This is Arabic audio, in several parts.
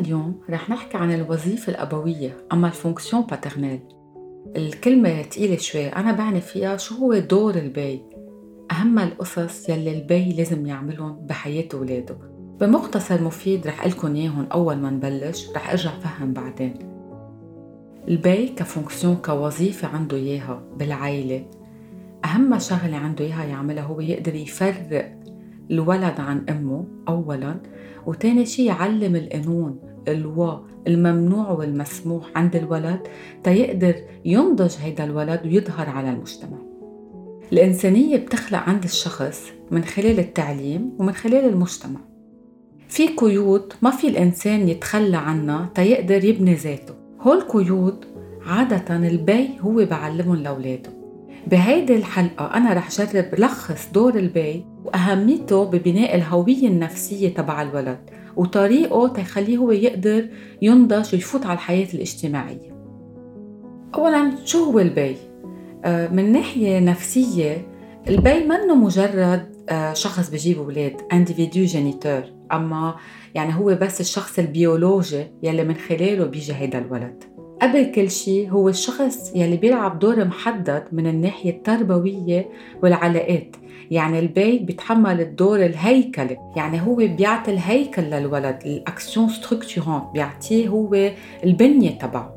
اليوم رح نحكي عن الوظيفة الأبوية أما ال fonction paternelle الكلمة تقيلة شوي أنا بعني فيها شو هو دور البي. أهم القصص يلي البي لازم يعملهم بحياة ولاده بمختصر مفيد رح لكم إياهم أول ما نبلش رح أرجع فهم بعدين. البي ك fonction كوظيفة عنده إياها بالعائلة. أهم شغلة عنده إياها يعملها هو يقدر يفرق الولد عن أمه أولاً وتاني شي يعلم القانون الوا الممنوع والمسموح عند الولد تيقدر ينضج هيدا الولد ويظهر على المجتمع. الإنسانية بتخلق عند الشخص من خلال التعليم ومن خلال المجتمع. في قيود ما في الإنسان يتخلى عنها تيقدر يبني ذاته. هول القيود عادة البي هو بعلمهم لأولاده. بهيدي الحلقة أنا رح جرب لخص دور البي وأهميته ببناء الهوية النفسية تبع الولد وطريقه تخليه هو يقدر ينضج ويفوت على الحياة الاجتماعية أولا شو هو البي؟ آه، من ناحية نفسية البي منه مجرد آه، شخص بجيب أولاد individu géniteur أما يعني هو بس الشخص البيولوجي يلي من خلاله بيجي هيدا الولد قبل كل شيء هو الشخص يلي بيلعب دور محدد من الناحية التربوية والعلاقات. يعني البي بيتحمل الدور الهيكلي. يعني هو بيعطي الهيكل للولد ال action structurante بيعطيه هو البنية تبعه.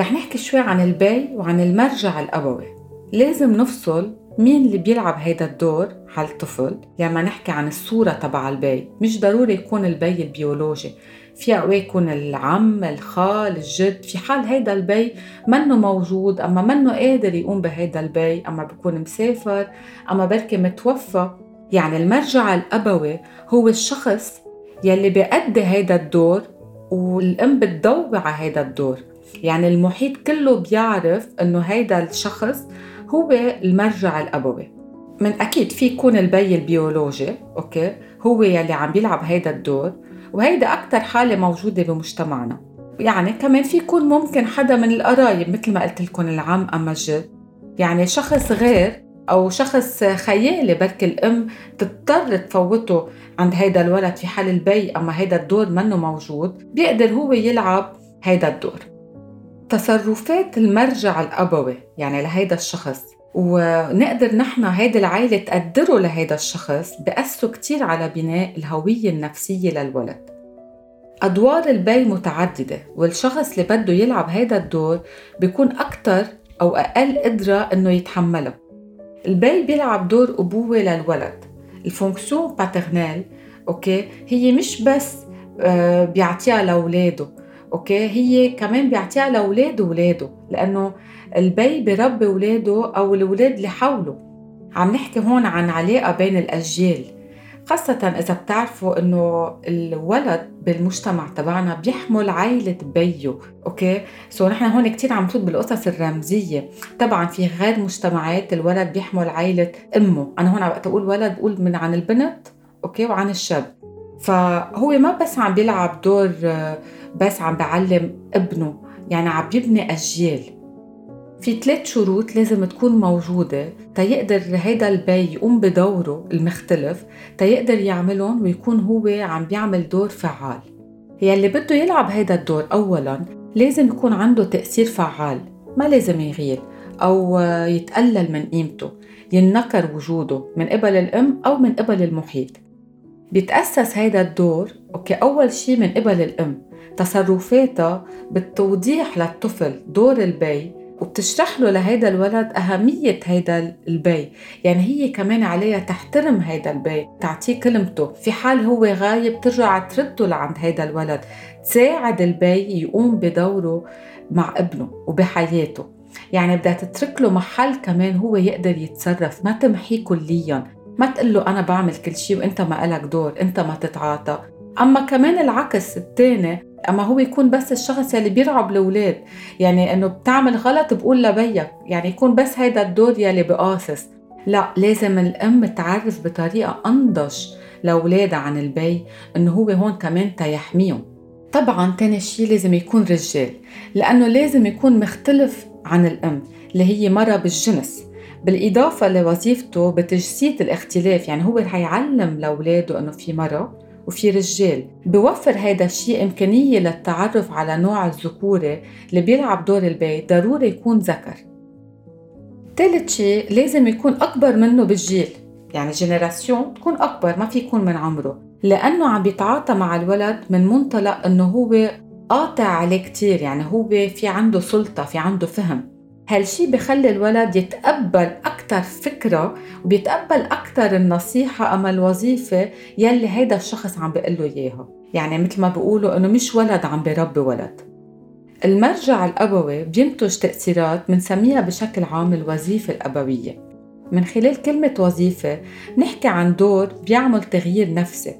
رح نحكي شوي عن البي وعن المرجع الأبوي. لازم نفصل مين اللي بيلعب هيدا الدور على الطفل لما نحكي عن الصورة تبع البي. مش ضروري يكون البي البيولوجي. في يكون العم الخال الجد في حال هيدا البي منه موجود أما منه قادر يقوم بهيدا البي أما بيكون مسافر أما بركي متوفى. يعني المرجع الأبوي هو الشخص يلي بيأدي هيدا الدور والأم بتضوي على هيدا الدور. يعني المحيط كله بيعرف إنه هيدا الشخص هو المرجع الأبوي. من أكيد في يكون البي البيولوجي أوكي هو يلي عم بيلعب هيدا الدور. وهيدا أكتر حالة موجودة بمجتمعنا. يعني كمان في يكون ممكن حدا من القرايب مثل ما قلت لكم العم أما الجد يعني شخص غير أو شخص خيالي بركي الأم تضطر تفوته عند هيدا الولد في حال البي أما هيدا الدور منه موجود بيقدر هو يلعب هيدا الدور. تصرفات المرجع الأبوي يعني لهيدا الشخص. ونقدر نحن هيدي العائلة تقدره لهيدا الشخص بأثروا كتير على بناء الهوية النفسية للولد. أدوار البي متعددة والشخص اللي بده يلعب هيدا الدور بيكون أكتر أو أقل قدرة إنه يتحمله. البي بيلعب دور أبوة للولد. ال fonction paternelle أوكي هي مش بس آه، بيعطيها لأولاده. أوكي؟ هي كمان بيعطيها لأولاده ولاده لأنه البي بربي ولاده أو الولاد اللي حوله. عم نحكي هون عن علاقة بين الأجيال. خاصة إذا بتعرفوا إنه الولد بالمجتمع تبعنا بيحمل عائلة بيه، أوكي؟ so نحن هون كتير عم نفوت بالقصص الرمزية، طبعا في غير مجتمعات الولد بيحمل عائلة أمه، أنا هون وقت أقول ولد بقول من عن البنت، أوكي؟ وعن الشاب، فهو ما بس عم بيلعب دور بس عم بعلم ابنه، يعني عم بيبني أجيال، في ثلاث شروط لازم تكون موجودة تيقدر هيدا البي يقوم بدوره المختلف تيقدر يعملهم ويكون هو عم بيعمل دور فعال. يلي بده يلعب هيدا الدور أولا لازم يكون عنده تأثير فعال ما لازم يغير أو يتقلل من قيمته ينكر وجوده من قبل الأم أو من قبل المحيط. بيتأسس هيدا الدور أوكي أول شي من قبل الأم تصرفاتها بالتوضيح للطفل دور البي وبتشرح له لهيدا الولد أهمية هيدا البي. يعني هي كمان عليها تحترم هيدا البي تعطيه كلمته. في حال هو غايب ترجع ترده لعند هيدا الولد. تساعد البي يقوم بدوره مع ابنه وبحياته. يعني بدها تترك له محل كمان هو يقدر يتصرف ما تمحيه كليا. ما تقول له أنا بعمل كل شيء وأنت ما إلك دور أنت ما تتعاطى. أما كمان العكس الثاني أما هو يكون بس الشخص يلي بيرعب الأولاد يعني إنه بتعمل غلط بقول لبيك يعني يكون بس هيدا الدور يلي بقاصص. لا لازم الأم تعرف بطريقة أنضج لأولادها عن البي إنه هو هون كمان تيحميهم. طبعا تاني شيء لازم يكون رجال لأنه لازم يكون مختلف عن الأم اللي هي مرة بالجنس. بالإضافة لوظيفته بتجسيد الاختلاف يعني هو رح يعلم لأولاده إنه في مرة وفي رجال. بوفر هيدا الشيء إمكانية للتعرف على نوع الذكورة اللي بيلعب دور البيت ضروري يكون ذكر. ثالث شيء لازم يكون أكبر منه بالجيل يعني جنراسيون تكون أكبر ما في يكون من عمره. لأنه عم بيتعاطى مع الولد من منطلق أنه هو قاطع عليه كتير يعني هو في عنده سلطة في عنده فهم. هالشي بخلي الولد يتقبل أكتر فكرة وبيتقبل أكتر النصيحة أما الوظيفة يلي هيدا الشخص عم بيقله إياها. يعني مثل ما بيقولوا إنه مش ولد عم بربي ولد. المرجع الأبوي بينتج تأثيرات منسميها بشكل عام الوظيفة الأبوية. من خلال كلمة وظيفة نحكي عن دور بيعمل تغيير نفسي.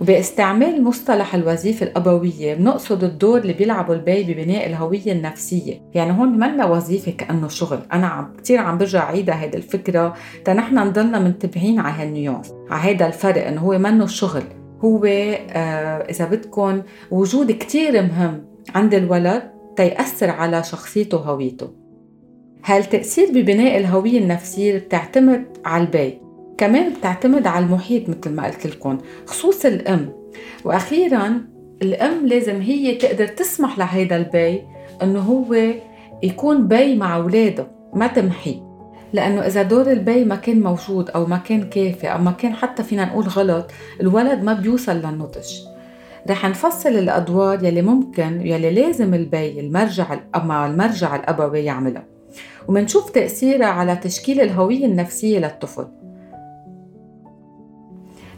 وباستعمال مصطلح الوظيفة الأبوية بنقصد الدور اللي بيلعبه البي ببناء الهوية النفسية. يعني هون منا وظيفة كأنه شغل. أنا عم كتير عم برجع عيدها هيدي الفكرة تنحن نضلنا منتبهين على هال nuance على هيدا الفرق إنه هو منه شغل. هو آه إذا بدكم وجود كتير مهم عند الولد تيأثر على شخصيته وهويته. هالتأثير ببناء الهوية النفسية بتعتمد على البي. كمان بتعتمد على المحيط مثل ما قلت لكم خصوص الأم. وأخيرا الأم لازم هي تقدر تسمح لهيدا البي إنه هو يكون بي مع أولاده ما تمحي. لأنه إذا دور البي ما كان موجود أو ما كان كافي أو ما كان حتى فينا نقول غلط الولد ما بيوصل للنضج. رح نفصل الأدوار يلي ممكن يلي لازم البي المرجع أما المرجع الأبوي يعملها ومنشوف تأثيرها على تشكيل الهوية النفسية للطفل.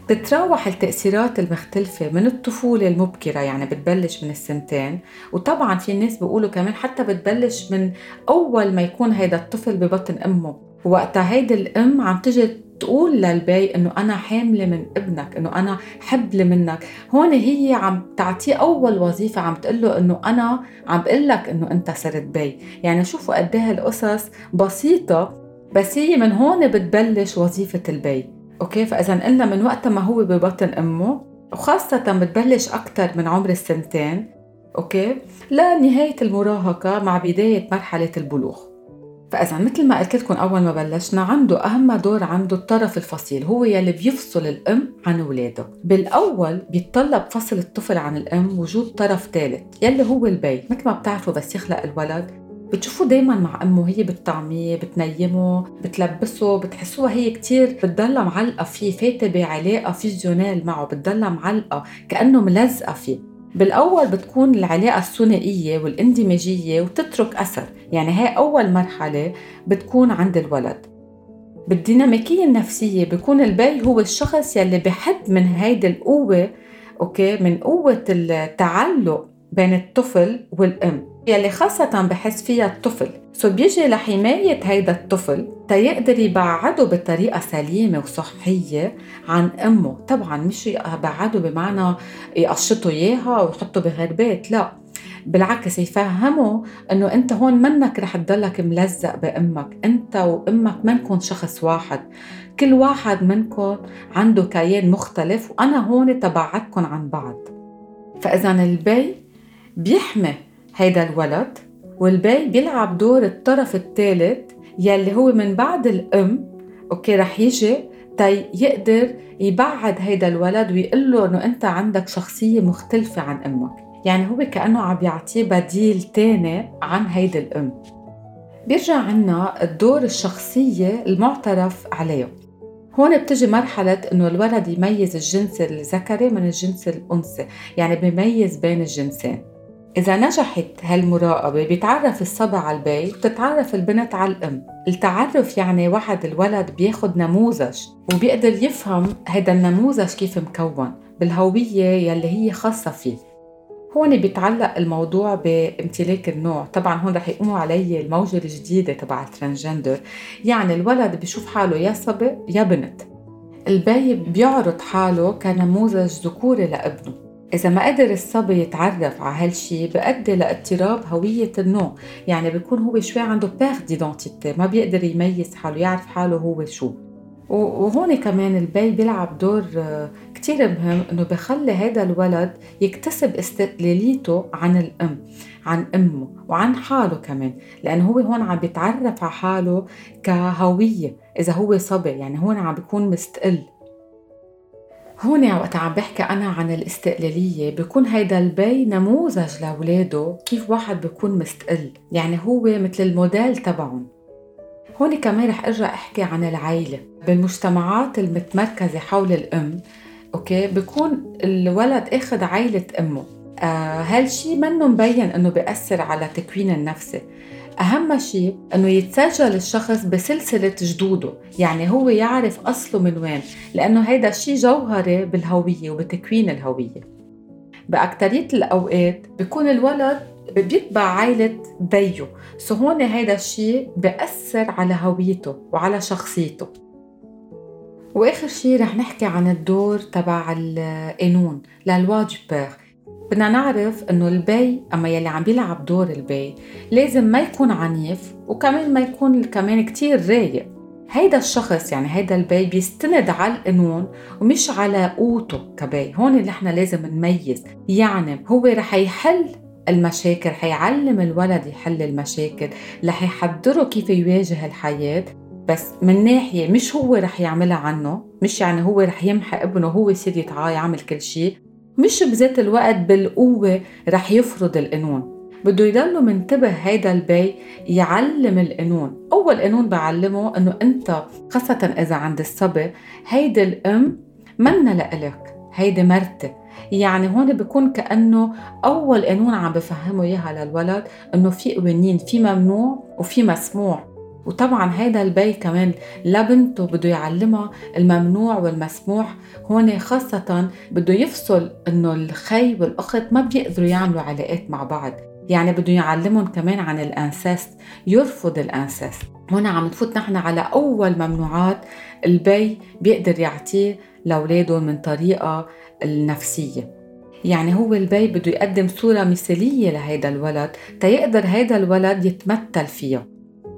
بتتراوح التأثيرات المختلفة من الطفولة المبكرة يعني بتبلش من السنتين وطبعا في ناس بيقولوا كمان حتى بتبلش من أول ما يكون هيدا الطفل ببطن أمه. وقتها هيدي الأم عم تجي تقول للبي إنه أنا حاملة من ابنك إنه أنا حبل منك. هون هي عم تعطيه أول وظيفة عم تقول له إنه أنا عم بقول لك إنه أنت صرت بي. يعني شوفوا قد إيه القصص بسيطة بس هي من هون بتبلش وظيفة البي. أوكي فإذا قلنا من وقت ما هو ببطن أمه وخاصة بتبلش أكثر من عمر السنتين أوكي لنهاية المراهقة مع بداية مرحلة البلوغ. فإذا مثل ما قلت لكم أول ما بلشنا عنده أهم دور عنده الطرف الفصيل هو يلي بيفصل الأم عن أولاده. بالأول بيتطلب فصل الطفل عن الأم وجود طرف ثالث يلي هو البي. مثل ما بتعرفوا بس يخلق الولد بتشوفوا دايما مع أمه هي بتطعميه بتنيمه بتلبسه بتحسوها هي كتير بتضلها معلقة فيه فاتة بعلاقة fusionnelle معه بتضلها معلقة كأنه ملزقة فيه. بالأول بتكون العلاقة الثنائية والاندماجية وتترك أثر يعني هاي أول مرحلة بتكون عند الولد. بالديناميكية النفسية بيكون البي هو الشخص يلي بحد من هيدي القوة okay من قوة التعلق بين الطفل والأم. يلي خاصة بحس فيها الطفل. so بيجي لحماية هيدا الطفل تيقدر يبعده بطريقة سليمة وصحية عن أمه. طبعا مش يبعده بمعنى يقشطه إياها ويحطه بغير بيت لا. بالعكس يفهمه إنه أنت هون منك رح تضلك ملزق بأمك. أنت وأمك منكم شخص واحد. كل واحد منكم عنده كيان مختلف وأنا هون تبعدكم عن بعض. فاذا البي بيحمي هيدا الولد والبي بيلعب دور الطرف الثالث يلي هو من بعد الأم. okay رح يجي تي يقدر يبعد هيدا الولد ويقول له إنه أنت عندك شخصية مختلفة عن أمك. يعني هو كأنه عم يعطيه بديل تاني عن هيدي الأم. بيرجع عنا الدور الشخصية المعترف عليه. هون بتجي مرحلة إنه الولد يميز الجنس الذكري من الجنس الأنثى، يعني بيميز بين الجنسين. إذا نجحت هالمراقبة بيتعرف الصبي على البي وتتعرف البنت على الأم. التعرف يعني واحد الولد بياخد نموذج وبيقدر يفهم هذا النموذج كيف مكون بالهوية يلي هي خاصة فيه. هون بيتعلق الموضوع بامتلاك النوع. طبعا هون رح يقوموا علي الموجة الجديدة تبع ال transgender. يعني الولد بيشوف حاله يا صبي يا بنت. البي بيعرض حاله كنموذج ذكوري لابنه. إذا ما قدر الصبي يتعرف على هالشي بأدي لاضطراب هوية النوع يعني بيكون هو شوي عنده perte d'identité ما بيقدر يميز حاله يعرف حاله هو شو. وهون كمان البي بيلعب دور آه، كتير مهم إنه بخلي هذا الولد يكتسب استقلاليته عن الأم عن أمه وعن حاله كمان. لأنه هو هون عم بيتعرف على حاله كهوية إذا هو صبي. يعني هون عم بيكون مستقل. هون وقت عم بحكي أنا عن الاستقلالية بكون هيدا البي نموذج لأولاده كيف واحد بكون مستقل يعني هو مثل الموديل تبعهم. هون كمان رح أرجع أحكي عن العيلة. بالمجتمعات المتمركزة حول الأم okay بكون الولد أخذ عيلة أمه. هالشي منه مبين إنه بيأثر على تكوين النفسي أهم شيء أنه يتسجل الشخص بسلسلة جدوده يعني هو يعرف أصله من وين لأنه هيدا الشيء جوهري بالهوية وبتكوين الهوية. بأكترية الأوقات بيكون الولد بيتبع عائلة بيو so هون هيدا الشيء بأثر على هويته وعلى شخصيته. وآخر شيء رح نحكي عن الدور تبع القانون la loi du père بدنا نعرف إنه البي أما يلي عم بيلعب دور البي لازم ما يكون عنيف وكمان ما يكون كمان كتير رايق. هيدا الشخص يعني هيدا البي بيستند على القانون ومش على قوته كبي. هون اللي إحنا لازم نميز. يعني هو رح يحل المشاكل حيعلم الولد يحل المشاكل رح يحضره كيف يواجه الحياة. بس من ناحية مش هو رح يعملها عنه مش يعني هو رح يمحي ابنه هو يصير يتعا يعمل كل شيء. مش بذات الوقت بالقوة رح يفرض القانون. بده يضل منتبه هيدا البي يعلم القانون. أول قانون بعلمه أنه أنت خاصة إذا عند الصبي هيدي الأم منا لإلك هيدي مرتي. يعني هون بيكون كأنه أول قانون عم بفهمه إياها للولد إنه في قوانين في ممنوع وفي مسموع. وطبعا هيدا البي كمان لبنته بده يعلمها الممنوع والمسموح هون خاصة بده يفصل إنه الخي والأخت ما بيقدروا يعملوا علاقات مع بعض. يعني بده يعلمهم كمان عن ال inceste يرفض ال inceste. هون عم نفوت نحن على أول ممنوعات البي بيقدر يعطيه لأولاده من طريقة النفسية. يعني هو البي بده يقدم صورة مثالية لهيدا الولد تيقدر هيدا الولد يتمثل فيها.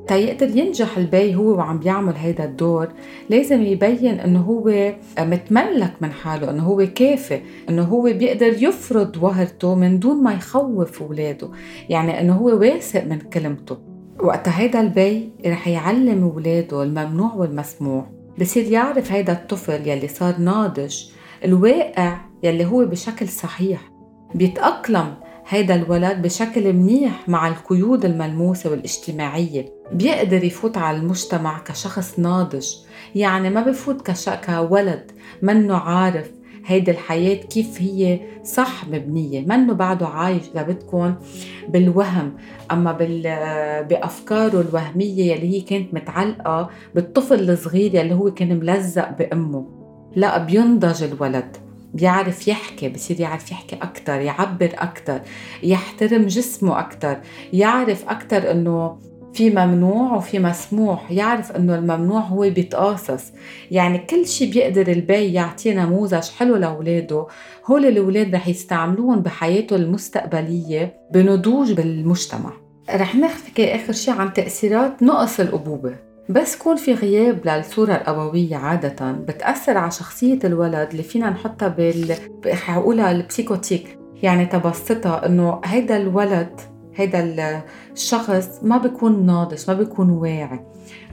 تيقدر ينجح البي هو وعم بيعمل هيدا الدور. لازم يبين إنه هو متملك من حاله إنه هو كافي إنه هو بيقدر يفرض وهرته من دون ما يخوف أولاده. يعني إنه هو واثق من كلمته. وقتها هيدا البي رح يعلم أولاده الممنوع والمسموح بصير يعرف هيدا الطفل يلي صار ناضج الواقع يلي هو بشكل صحيح. بيتأقلم هيدا الولد بشكل منيح مع القيود الملموسة والاجتماعية. بيقدر يفوت على المجتمع كشخص ناضج. يعني ما بفوت كش... كولد منه عارف هيدي الحياة كيف هي صح مبنية. منه بعده عايش إذا بدكم بالوهم. أما بال... بأفكاره الوهمية يلي هي كانت متعلقة بالطفل الصغير يلي هو كان ملزق بأمه. لا بينضج الولد. بيعرف يحكي بصير يعرف يحكي أكتر يعبر أكتر يحترم جسمه أكتر يعرف أكتر أنه في ممنوع وفي مسموح. يعرف إنه الممنوع هو بيتقاصص. يعني كل شيء بيقدر البي يعطيه نموذج حلو لأولاده. هول الأولاد رح يستعملوهم بحياته المستقبلية بنضوج بالمجتمع. رح نحكي آخر شيء عن تأثيرات نقص الابوه بس كون في غياب للصورة الأبوية عادة بتأثر على شخصية الولد اللي فينا نحطها بال حقولها ال psychotique. يعني تبسطها إنه هيدا الولد هيدا الشخص ما بيكون ناضج ما بيكون واعي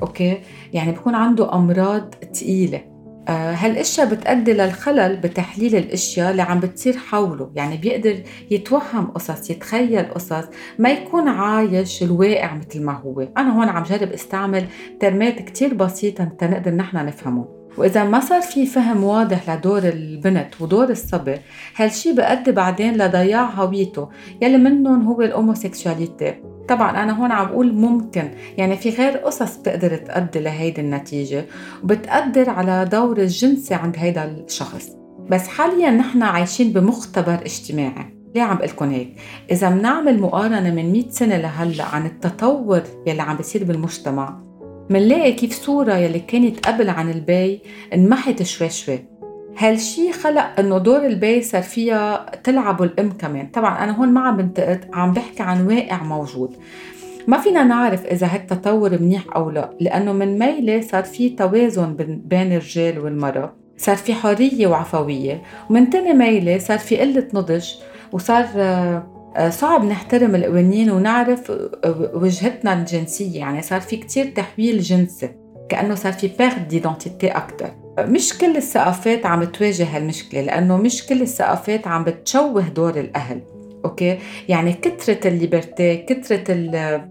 okay؟ يعني بيكون عنده أمراض ثقيله آه، هالاشياء بتؤدي للخلل؟ بتحليل الإشياء اللي عم بتصير حوله. يعني بيقدر يتوهم قصص يتخيل قصص ما يكون عايش الواقع مثل ما هو. أنا هون عم جرب استعمل ترمات كتير بسيطة تنقدر نحن نفهمه. وإذا ما صار في فهم واضح لدور البنت ودور الصبي هالشي بيؤدي بعدين لضياع هويته؟ يلي منهم هو ال homosexuality. طبعا أنا هون عم بقول ممكن يعني في غير قصص بتقدر تؤدي لهيدي النتيجة وبتقدر على دور الجنسي عند هيدا الشخص. بس حاليا نحن عايشين بمختبر اجتماعي. ليه عم بقول هيك؟ إذا بنعمل مقارنة من 100 سنة لهلأ عن التطور يلي عم بيصير بالمجتمع منلاقي كيف صورة يلي كانت قبل عن البي انمحت شوي شوي. هالشي خلق انه دور البي صار فيها تلعبه الأم كمان. طبعا أنا هون ما عم بنتقد عم بحكي عن واقع موجود. ما فينا نعرف إذا هالتطور منيح أو لا لأنه من ميلة صار في توازن بين الرجال والمرأة. صار في حرية وعفوية. ومن تاني ميلة صار في قلة نضج وصار آه، صعب نحترم القوانين ونعرف آه، وجهتنا الجنسية. يعني صار في كتير تحويل جنسي كأنه صار في perte d'identité أكتر. مش كل الثقافات عم تواجه هالمشكلة لأنه مش كل الثقافات عم بتشوه دور الأهل. أوكي؟ يعني كثره ال liberté كثره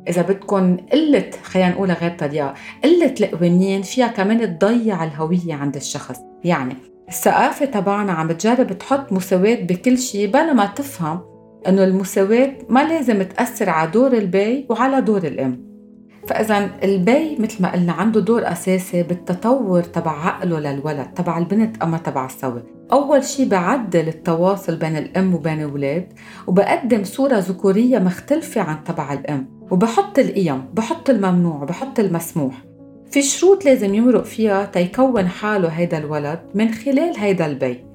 إذا بدكم قلة خلينا نقولها غير طريقة قلة القوانين فيها كمان تضيع الهوية عند الشخص. يعني الثقافة تبعنا عم بتجرب تحط مساواة بكل شيء بلا ما تفهم إنه المساواة ما لازم تأثر على دور البي وعلى دور الأم. فإذا البي مثل ما قلنا عنده دور أساسي بالتطور تبع عقله للولد تبع البنت أما تبع الصبي أول شيء بعدل التواصل بين الأم وبين الأولاد وبقدم صورة ذكورية مختلفة عن تبع الأم وبحط القيم بحط الممنوع بحط المسموح. في شروط لازم يمرق فيها تيكون حاله هيدا الولد من خلال هيدا البي.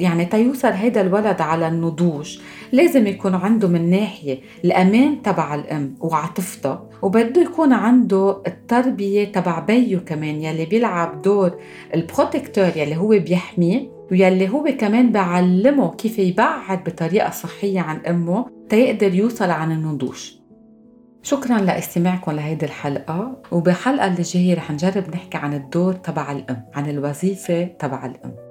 يعني تيوصل هيدا الولد على النضوج لازم يكون عنده من ناحية الأمان تبع الأم وعاطفتها وبده يكون عنده التربية تبع بيه كمان يلي بيلعب دور البروتكتور يلي هو بيحميه ويلي هو كمان بعلمه كيف يبعد بطريقة صحية عن أمه تيقدر يوصل عن النضوج. شكرا لإستماعكم لهيدي الحلقة وبحلقة اللي جاية رح نجرب نحكي عن الدور تبع الأم عن الوظيفة تبع الأم.